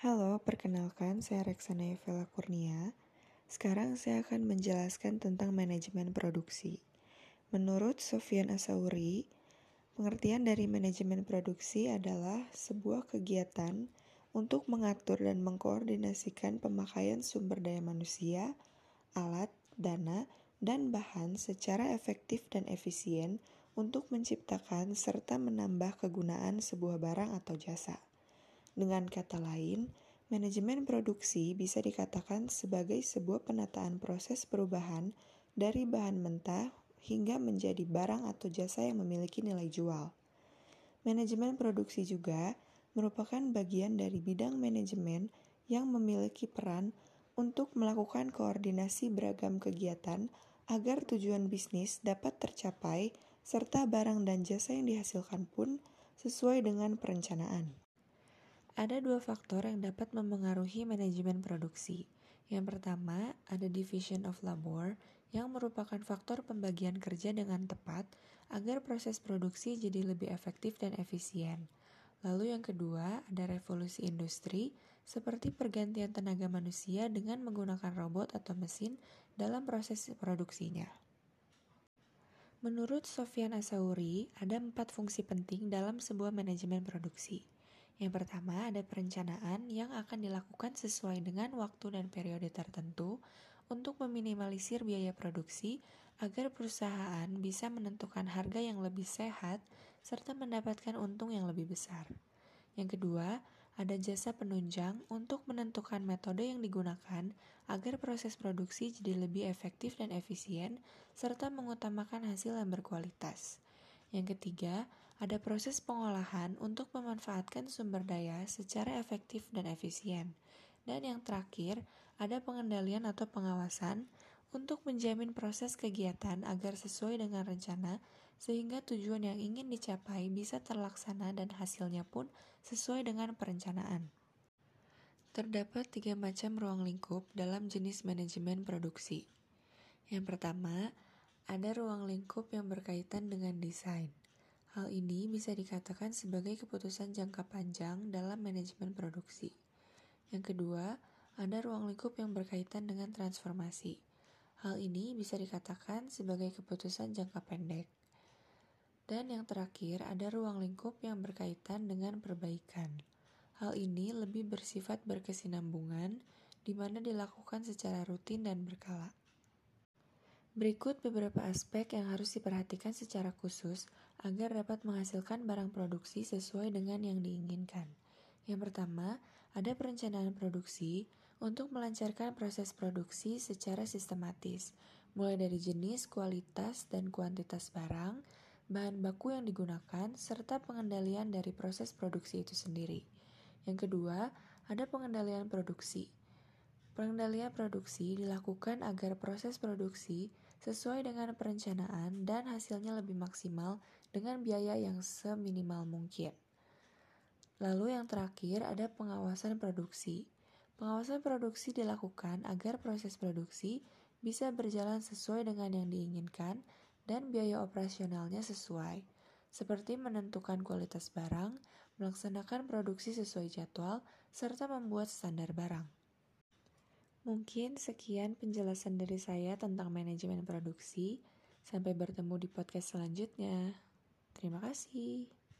Halo, perkenalkan saya Reksana Evela Kurnia. Sekarang saya akan menjelaskan tentang manajemen produksi. Menurut Sofian Asauri, pengertian dari manajemen produksi adalah sebuah kegiatan untuk mengatur dan mengkoordinasikan pemakaian sumber daya manusia, alat, dana, dan bahan secara efektif dan efisien untuk menciptakan serta menambah kegunaan sebuah barang atau jasa. Dengan kata lain, manajemen produksi bisa dikatakan sebagai sebuah penataan proses perubahan dari bahan mentah hingga menjadi barang atau jasa yang memiliki nilai jual. Manajemen produksi juga merupakan bagian dari bidang manajemen yang memiliki peran untuk melakukan koordinasi beragam kegiatan agar tujuan bisnis dapat tercapai serta barang dan jasa yang dihasilkan pun sesuai dengan perencanaan. Ada dua faktor yang dapat memengaruhi manajemen produksi. Yang pertama, ada division of labor yang merupakan faktor pembagian kerja dengan tepat agar proses produksi jadi lebih efektif dan efisien. Lalu yang kedua, ada revolusi industri seperti pergantian tenaga manusia dengan menggunakan robot atau mesin dalam proses produksinya. Menurut Sofian Asauri, ada empat fungsi penting dalam sebuah manajemen produksi. Yang pertama, ada perencanaan yang akan dilakukan sesuai dengan waktu dan periode tertentu untuk meminimalisir biaya produksi agar perusahaan bisa menentukan harga yang lebih sehat serta mendapatkan untung yang lebih besar. Yang kedua, ada jasa penunjang untuk menentukan metode yang digunakan agar proses produksi jadi lebih efektif dan efisien, serta mengutamakan hasil yang berkualitas. Yang ketiga, ada proses pengolahan untuk memanfaatkan sumber daya secara efektif dan efisien. Dan yang terakhir, ada pengendalian atau pengawasan untuk menjamin proses kegiatan agar sesuai dengan rencana sehingga tujuan yang ingin dicapai bisa terlaksana dan hasilnya pun sesuai dengan perencanaan. Terdapat tiga macam ruang lingkup dalam jenis manajemen produksi. Yang pertama, ada ruang lingkup yang berkaitan dengan desain. Hal ini bisa dikatakan sebagai keputusan jangka panjang dalam manajemen produksi. Yang kedua, ada ruang lingkup yang berkaitan dengan transformasi. Hal ini bisa dikatakan sebagai keputusan jangka pendek. Dan yang terakhir, ada ruang lingkup yang berkaitan dengan perbaikan. Hal ini lebih bersifat berkesinambungan, di mana dilakukan secara rutin dan berkala. Berikut beberapa aspek yang harus diperhatikan secara khusus agar dapat menghasilkan barang produksi sesuai dengan yang diinginkan. Yang pertama, ada perencanaan produksi untuk melancarkan proses produksi secara sistematis, mulai dari jenis, kualitas, dan kuantitas barang, bahan baku yang digunakan, serta pengendalian dari proses produksi itu sendiri. Yang kedua, ada pengendalian produksi. Pengendalian produksi dilakukan agar proses produksi sesuai dengan perencanaan dan hasilnya lebih maksimal dengan biaya yang seminimal mungkin. Lalu yang terakhir ada pengawasan produksi. Pengawasan produksi dilakukan agar proses produksi bisa berjalan sesuai dengan yang diinginkan dan biaya operasionalnya sesuai, seperti menentukan kualitas barang, melaksanakan produksi sesuai jadwal, serta membuat standar barang. Mungkin sekian penjelasan dari saya tentang manajemen produksi. Sampai bertemu di podcast selanjutnya. Terima kasih.